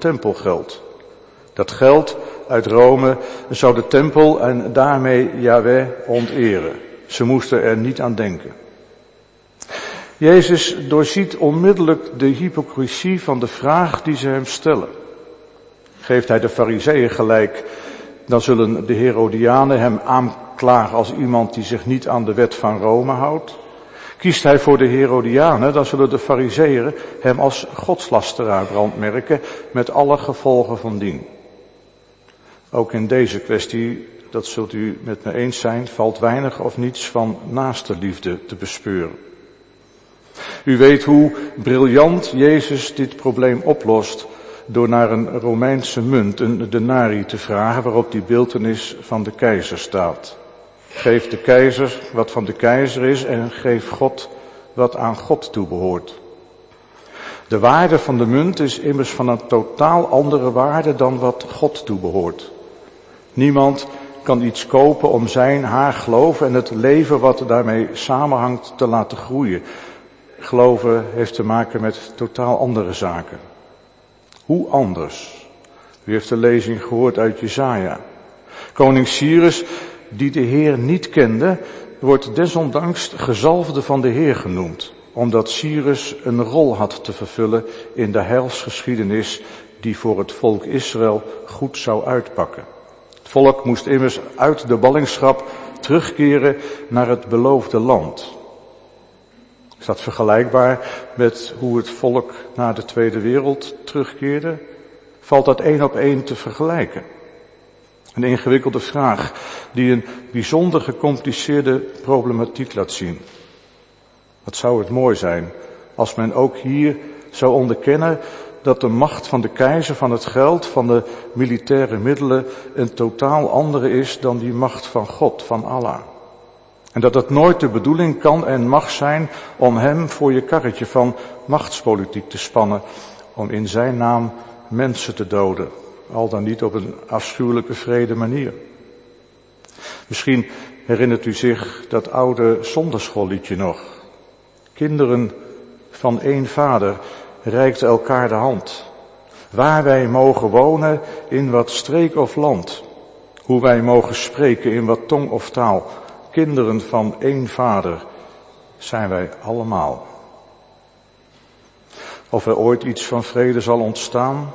tempelgeld. Dat geld uit Rome zou de tempel en daarmee Yahweh onteren. Ze moesten er niet aan denken. Jezus doorziet onmiddellijk de hypocrisie van de vraag die ze hem stellen. Geeft hij de fariseeën gelijk, dan zullen de Herodianen hem aanklagen als iemand die zich niet aan de wet van Rome houdt. Kiest hij voor de Herodianen, dan zullen de fariseeën hem als godslasteraar brandmerken met alle gevolgen van dien. Ook in deze kwestie, dat zult u met me eens zijn, valt weinig of niets van naaste liefde te bespeuren. U weet hoe briljant Jezus dit probleem oplost door naar een Romeinse munt, een denari, te vragen waarop die beeltenis van de keizer staat. Geef de keizer wat van de keizer is en geef God wat aan God toebehoort. De waarde van de munt is immers van een totaal andere waarde dan wat God toebehoort. Niemand kan iets kopen om zijn, haar geloven en het leven wat daarmee samenhangt te laten groeien. Geloven heeft te maken met totaal andere zaken. Hoe anders? U heeft de lezing gehoord uit Jesaja. Koning Cyrus, die de Heer niet kende, wordt desondanks gezalfde van de Heer genoemd, omdat Cyrus een rol had te vervullen in de heilsgeschiedenis die voor het volk Israël goed zou uitpakken. Het volk moest immers uit de ballingschap terugkeren naar het beloofde land. Is dat vergelijkbaar met hoe het volk na de Tweede Wereld terugkeerde? Valt dat één op één te vergelijken? Een ingewikkelde vraag die een bijzonder gecompliceerde problematiek laat zien. Wat zou het mooi zijn als men ook hier zou onderkennen dat de macht van de keizer, van het geld, van de militaire middelen een totaal andere is dan die macht van God, van Allah. En dat het nooit de bedoeling kan en mag zijn om hem voor je karretje van machtspolitiek te spannen, om in zijn naam mensen te doden, al dan niet op een afschuwelijke vrede manier. Misschien herinnert u zich dat oude zonderschoolliedje nog. Kinderen van één vader reikten elkaar de hand. Waar wij mogen wonen, in wat streek of land. Hoe wij mogen spreken, in wat tong of taal kinderen van één vader zijn wij allemaal. Of er ooit iets van vrede zal ontstaan?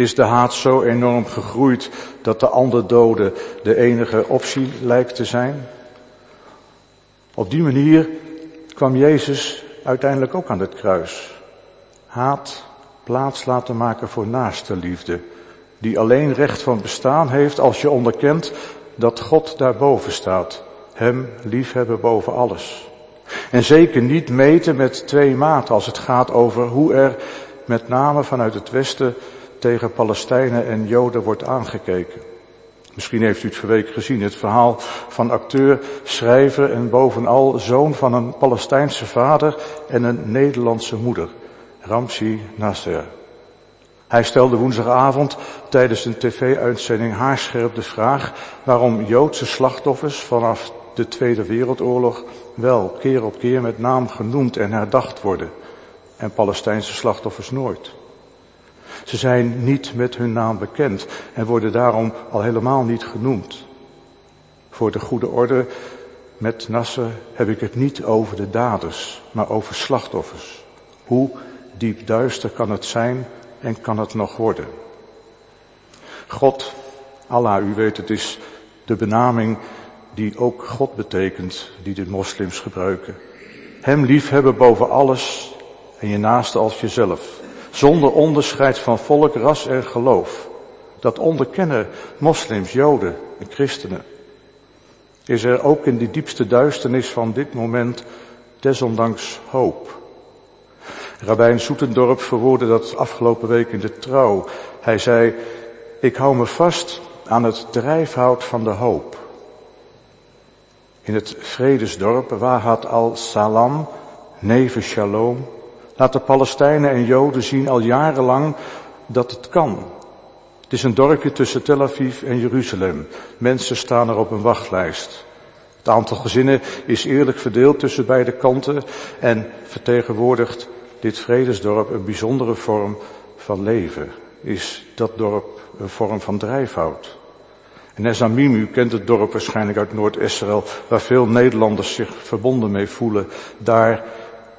Is de haat zo enorm gegroeid dat de ander doden de enige optie lijkt te zijn? Op die manier kwam Jezus uiteindelijk ook aan het kruis. Haat plaats laten maken voor naaste liefde, die alleen recht van bestaan heeft als je onderkent dat God daarboven staat. Hem liefhebben boven alles. En zeker niet meten met twee maten als het gaat over hoe er met name vanuit het Westen tegen Palestijnen en Joden wordt aangekeken. Misschien heeft u het verweek gezien, het verhaal van acteur, schrijver en bovenal zoon van een Palestijnse vader en een Nederlandse moeder, Ramsi Nasser. Hij stelde woensdagavond tijdens een tv-uitzending haarscherp de vraag waarom Joodse slachtoffers vanaf de Tweede Wereldoorlog wel keer op keer met naam genoemd en herdacht worden en Palestijnse slachtoffers nooit. Ze zijn niet met hun naam bekend en worden daarom al helemaal niet genoemd. Voor de goede orde, met Nasser heb ik het niet over de daders, maar over slachtoffers. Hoe diep duister kan het zijn en kan het nog worden? God, Allah, u weet het is de benaming die ook God betekent, die de moslims gebruiken. Hem liefhebben boven alles en je naaste als jezelf. Zonder onderscheid van volk, ras en geloof. Dat onderkennen moslims, joden en christenen. Is er ook in die diepste duisternis van dit moment desondanks hoop. Rabijn Soetendorp verwoordde dat afgelopen week in de trouw. Hij zei, ik hou me vast aan het drijfhout van de hoop in het vredesdorp Wahat al-Salam, neven Shalom, laat de Palestijnen en Joden zien al jarenlang dat het kan. Het is een dorpje tussen Tel Aviv en Jeruzalem. Mensen staan er op een wachtlijst. Het aantal gezinnen is eerlijk verdeeld tussen beide kanten en vertegenwoordigt dit vredesdorp een bijzondere vorm van leven. is dat dorp een vorm van drijfhout. En Nezamim, u kent het dorp waarschijnlijk uit Noord-Israël, waar veel Nederlanders zich verbonden mee voelen. Daar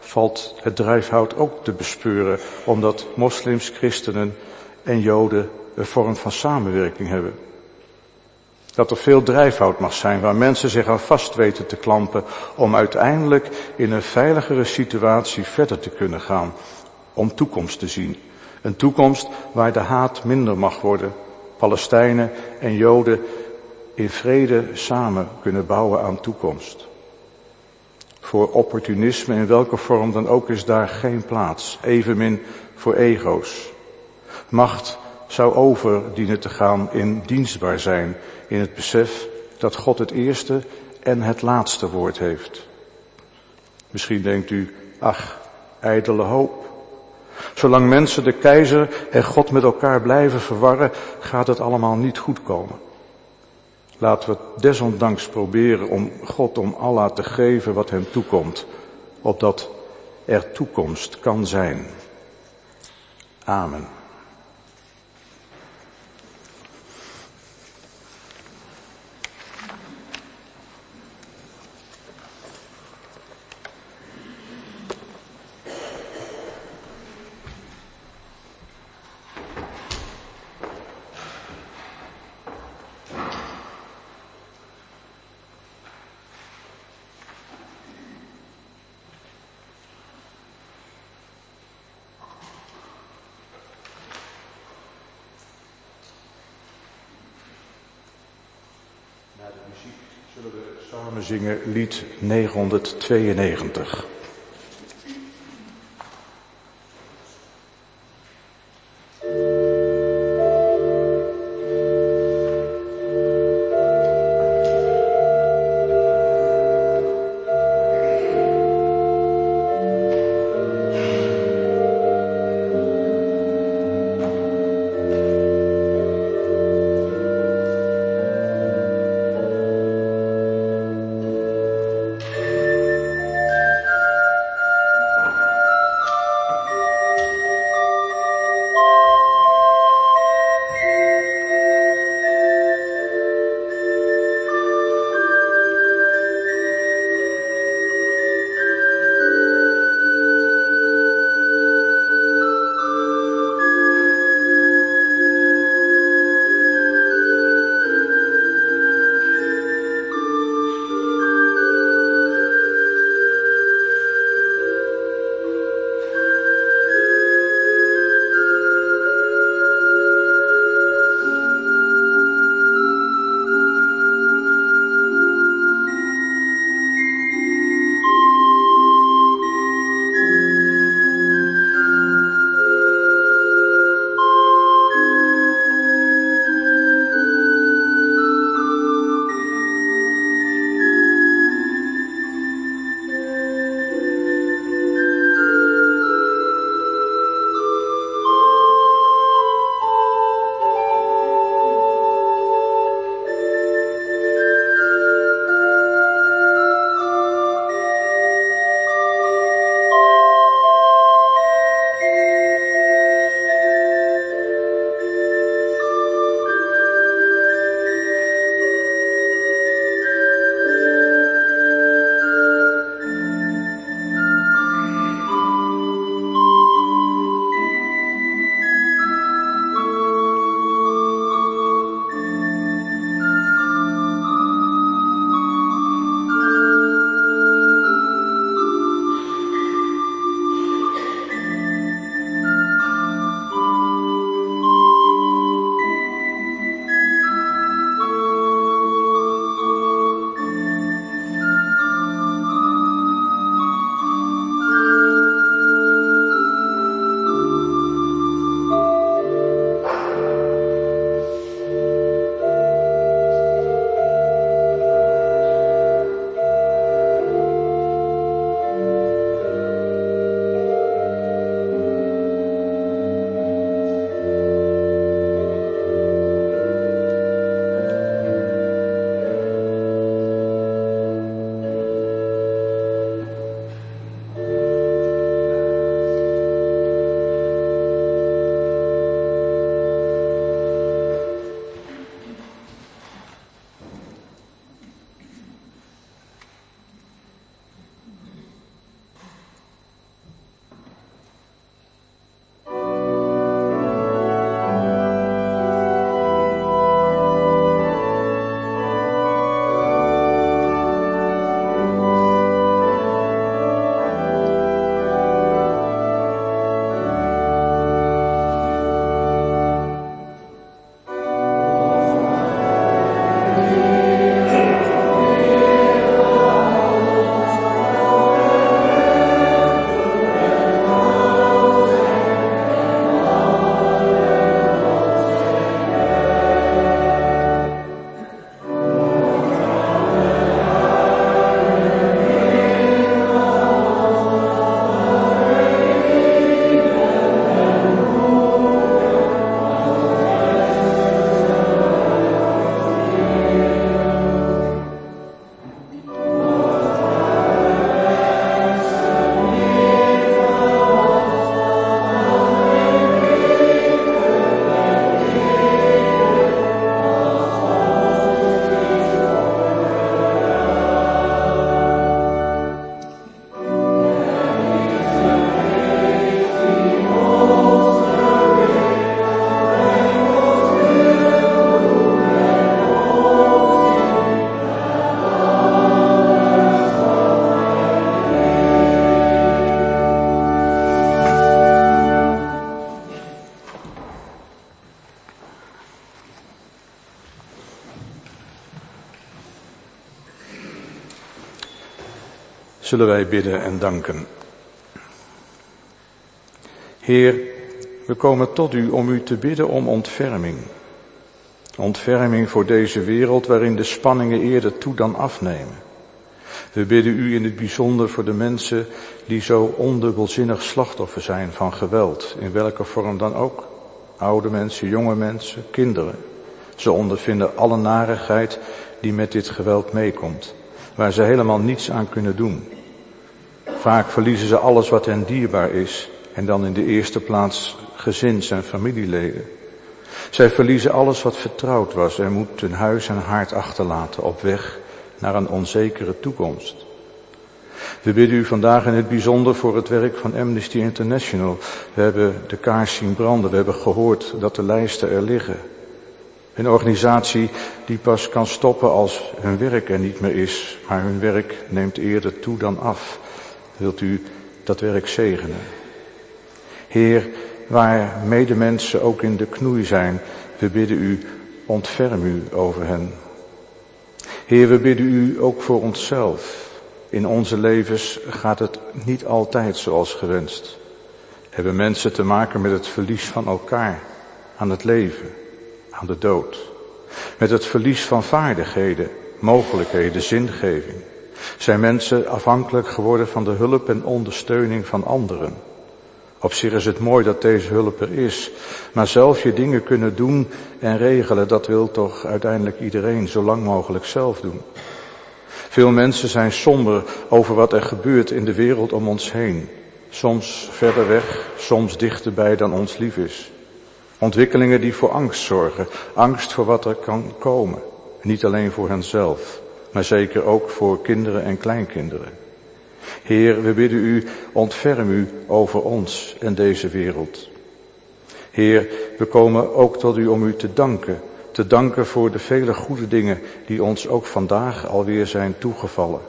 valt het drijfhout ook te bespeuren, omdat moslims, christenen en joden een vorm van samenwerking hebben. Dat er veel drijfhout mag zijn waar mensen zich aan vast weten te klampen om uiteindelijk in een veiligere situatie verder te kunnen gaan, om toekomst te zien. Een toekomst waar de haat minder mag worden, Palestijnen en Joden in vrede samen kunnen bouwen aan toekomst. Voor opportunisme in welke vorm dan ook is daar geen plaats, evenmin voor ego's. Macht zou over dienen te gaan in dienstbaar zijn, in het besef dat God het eerste en het laatste woord heeft. Misschien denkt u, ach, ijdele hoop. Zolang mensen de keizer en God met elkaar blijven verwarren, gaat het allemaal niet goed komen. Laten we desondanks proberen om God, om Allah te geven wat hem toekomt, opdat er toekomst kan zijn. Amen. Zullen we samen zingen lied 992. Zullen wij bidden en danken. Heer, we komen tot u om u te bidden om ontferming. Ontferming voor deze wereld waarin de spanningen eerder toe dan afnemen. We bidden u in het bijzonder voor de mensen die zo ondubbelzinnig slachtoffer zijn van geweld, in welke vorm dan ook. Oude mensen, jonge mensen, kinderen. Ze ondervinden alle narigheid die met dit geweld meekomt, waar ze helemaal niets aan kunnen doen. Vaak verliezen ze alles wat hen dierbaar is en dan in de eerste plaats gezins- en familieleden. Zij verliezen alles wat vertrouwd was en moeten huis en haard achterlaten op weg naar een onzekere toekomst. We bidden u vandaag in het bijzonder voor het werk van Amnesty International. We hebben de kaars zien branden, we hebben gehoord dat de lijsten er liggen. Een organisatie die pas kan stoppen als hun werk er niet meer is, maar hun werk neemt eerder toe dan af. Wilt u dat werk zegenen? Heer, waar medemensen ook in de knoei zijn, we bidden u, ontferm u over hen. Heer, we bidden u ook voor onszelf. In onze levens gaat het niet altijd zoals gewenst. Hebben mensen te maken met het verlies van elkaar, aan het leven, aan de dood. Met het verlies van vaardigheden, mogelijkheden, zingeving. Zijn mensen afhankelijk geworden van de hulp en ondersteuning van anderen. Op zich is het mooi dat deze hulp er is, maar zelf je dingen kunnen doen en regelen, dat wil toch uiteindelijk iedereen zo lang mogelijk zelf doen. Veel mensen zijn somber over wat er gebeurt in de wereld om ons heen. Soms verder weg, soms dichterbij dan ons lief is. Ontwikkelingen die voor angst zorgen, angst voor wat er kan komen. Niet alleen voor henzelf, maar zeker ook voor kinderen en kleinkinderen. Heer, we bidden u, ontferm u over ons en deze wereld. Heer, we komen ook tot u om u te danken. Te danken voor de vele goede dingen die ons ook vandaag alweer zijn toegevallen.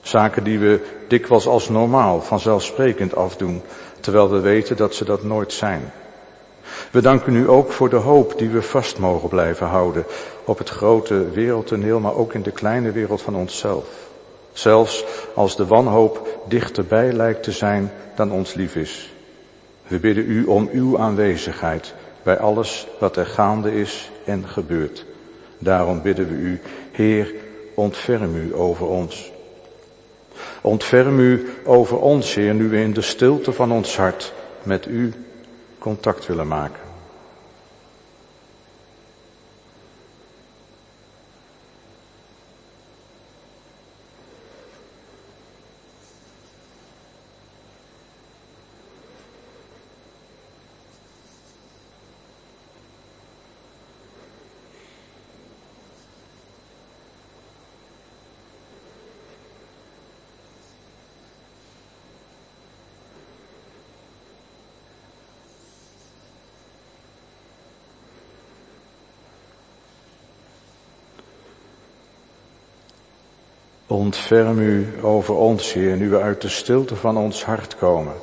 Zaken die we dikwijls als normaal, vanzelfsprekend afdoen, terwijl we weten dat ze dat nooit zijn. We danken u ook voor de hoop die we vast mogen blijven houden op het grote wereldtoneel, maar ook in de kleine wereld van onszelf. Zelfs als de wanhoop dichterbij lijkt te zijn dan ons lief is. We bidden u om uw aanwezigheid bij alles wat er gaande is en gebeurt. Daarom bidden we u, Heer, ontferm u over ons. Ontferm u over ons, Heer, nu we in de stilte van ons hart met u contact willen maken. Ontferm u over ons, Heer, nu we uit de stilte van ons hart komen.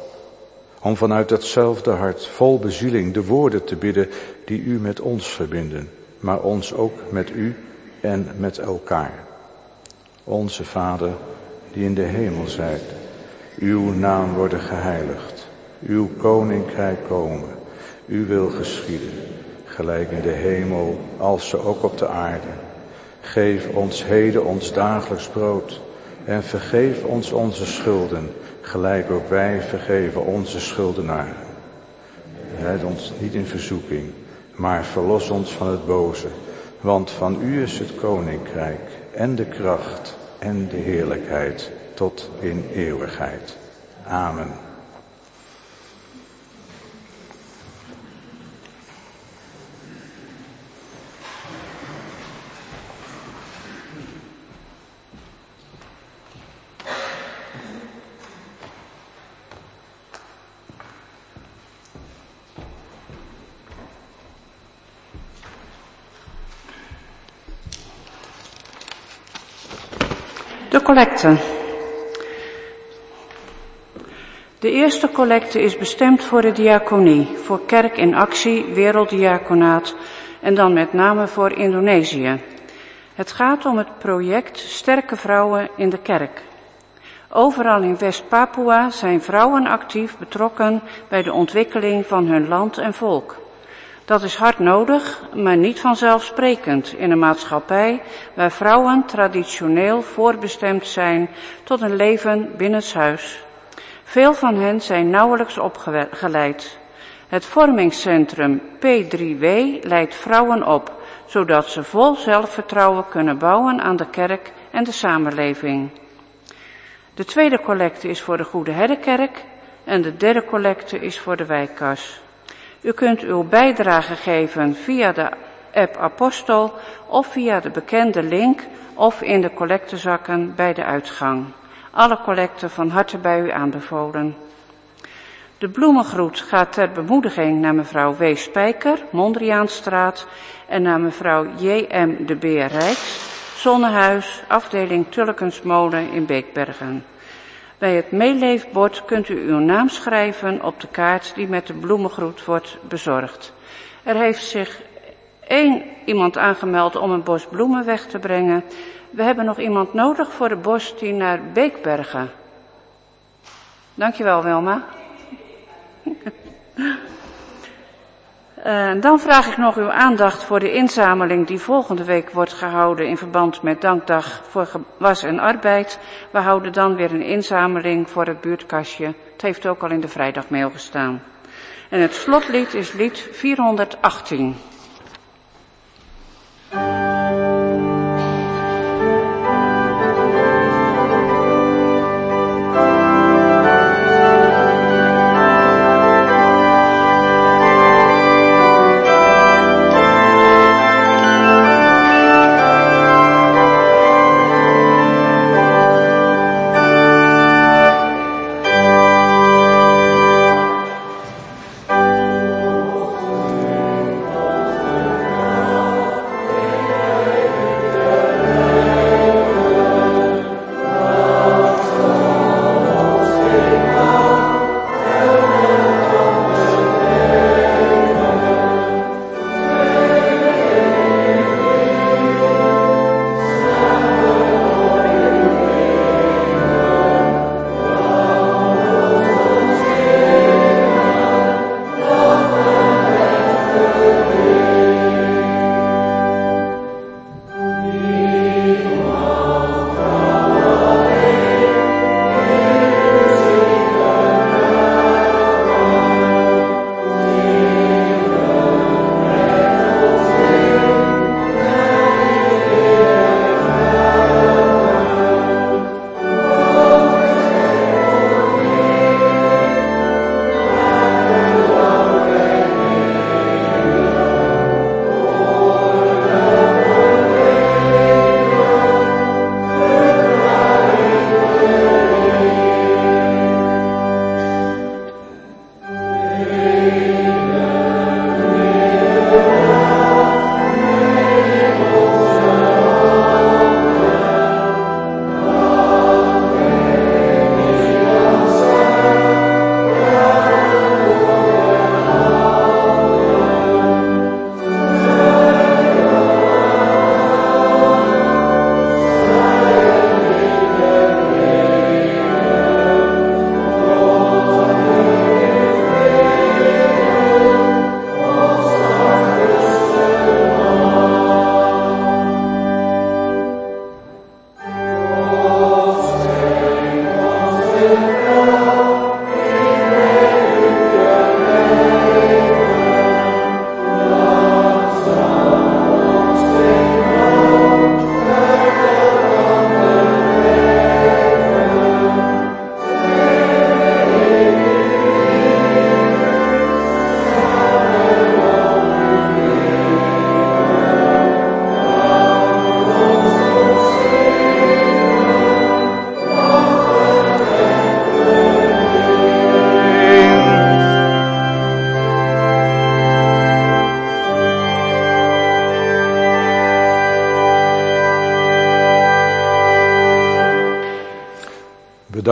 Om vanuit datzelfde hart, vol bezieling, de woorden te bidden die u met ons verbinden, maar ons ook met u en met elkaar. Onze Vader, die in de hemel zijt, uw naam worden geheiligd, uw koninkrijk komen, uw wil geschieden, gelijk in de hemel als ze ook op de aarde. Geef ons heden ons dagelijks brood en vergeef ons onze schulden, gelijk ook wij vergeven onze schuldenaren. Leid ons niet in verzoeking, maar verlos ons van het boze, want van u is het koninkrijk en de kracht en de heerlijkheid tot in eeuwigheid. Amen. Collecte. De eerste collecte is bestemd voor de diaconie, voor Kerk in Actie, Werelddiaconaat en dan met name voor Indonesië. Het gaat om het project Sterke Vrouwen in de Kerk. Overal in West-Papua zijn vrouwen actief betrokken bij de ontwikkeling van hun land en volk. Dat is hard nodig, maar niet vanzelfsprekend in een maatschappij waar vrouwen traditioneel voorbestemd zijn tot een leven binnenshuis. Veel van hen zijn nauwelijks opgeleid. Het vormingscentrum P3W leidt vrouwen op, zodat ze vol zelfvertrouwen kunnen bouwen aan de kerk en de samenleving. De tweede collecte is voor de Goede Herdenkerk en de derde collecte is voor de wijkkas. U kunt uw bijdrage geven via de app Apostel of via de bekende link of in de collectezakken bij de uitgang. Alle collecten van harte bij u aanbevolen. De bloemengroet gaat ter bemoediging naar mevrouw W. Spijker, Mondriaanstraat, en naar mevrouw J.M. de Beer Rijks, Zonnehuis, afdeling Tullekensmolen in Beekbergen. Bij het meeleefbord kunt u uw naam schrijven op de kaart die met de bloemengroet wordt bezorgd. Er heeft zich één iemand aangemeld om een bos bloemen weg te brengen. We hebben nog iemand nodig voor de bos die naar Beekbergen. Dankjewel Wilma. Uh, dan vraag ik nog uw aandacht voor de inzameling die volgende week wordt gehouden in verband met Dankdag voor Was en Arbeid. We houden dan weer een inzameling voor het buurtkastje. Het heeft ook al in de vrijdagmail gestaan. En het slotlied is lied 418.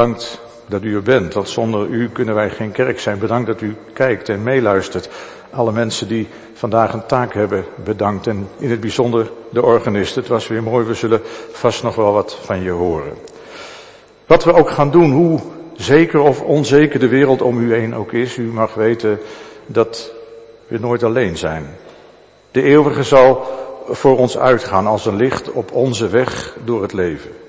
Bedankt dat u er bent, want zonder u kunnen wij geen kerk zijn. Bedankt dat u kijkt en meeluistert. Alle mensen die vandaag een taak hebben, bedankt. En in het bijzonder de organist. Het was weer mooi, we zullen vast nog wel wat van je horen. Wat we ook gaan doen, hoe zeker of onzeker de wereld om u heen ook is, u mag weten dat we nooit alleen zijn. De eeuwige zal voor ons uitgaan als een licht op onze weg door het leven.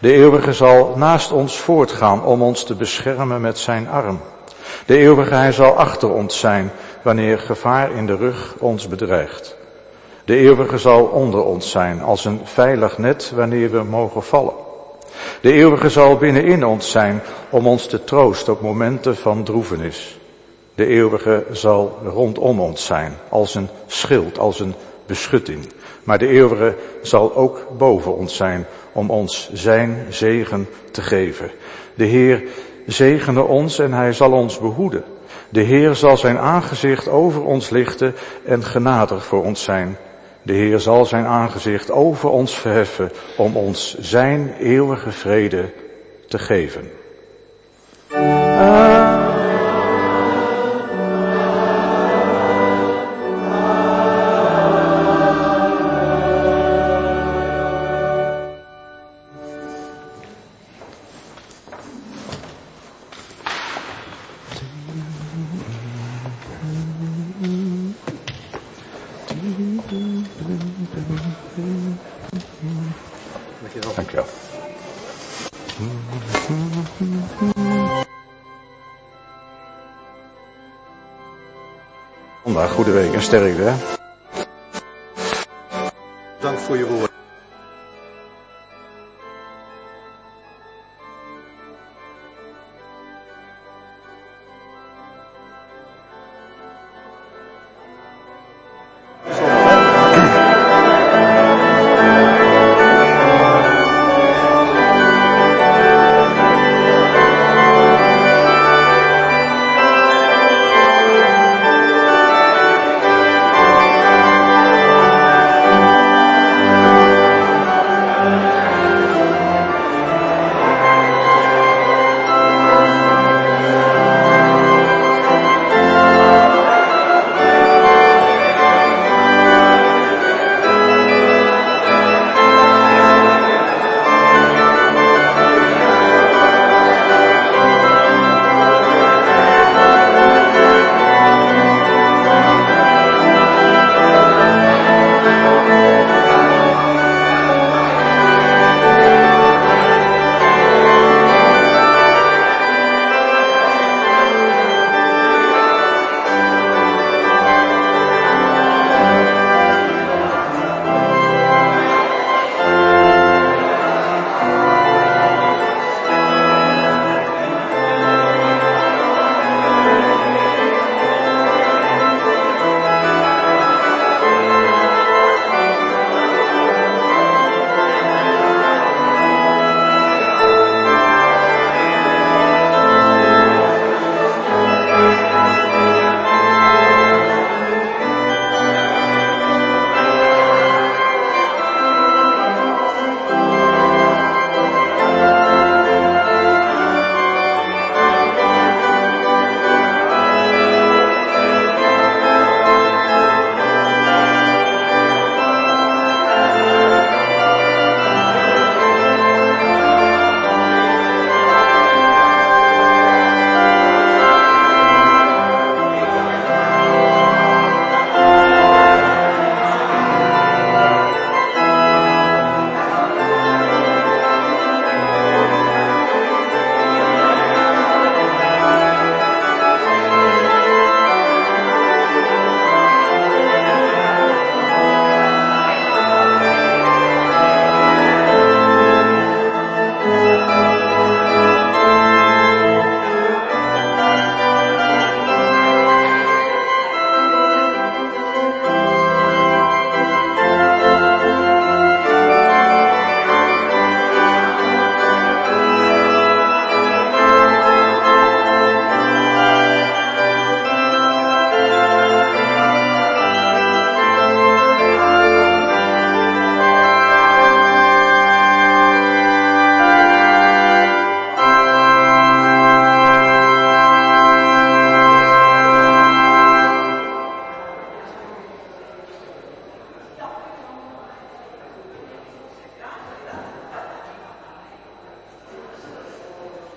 De eeuwige zal naast ons voortgaan om ons te beschermen met zijn arm. De eeuwige hij zal achter ons zijn wanneer gevaar in de rug ons bedreigt. De eeuwige zal onder ons zijn als een veilig net wanneer we mogen vallen. De eeuwige zal binnenin ons zijn om ons te troosten op momenten van droevenis. De eeuwige zal rondom ons zijn als een schild, als een beschutting. Maar de eeuwige zal ook boven ons zijn om ons zijn zegen te geven. De Heer zegene ons en hij zal ons behoeden. De Heer zal zijn aangezicht over ons lichten en genadig voor ons zijn. De Heer zal zijn aangezicht over ons verheffen om ons zijn eeuwige vrede te geven. En sterkte. Dank voor je woord.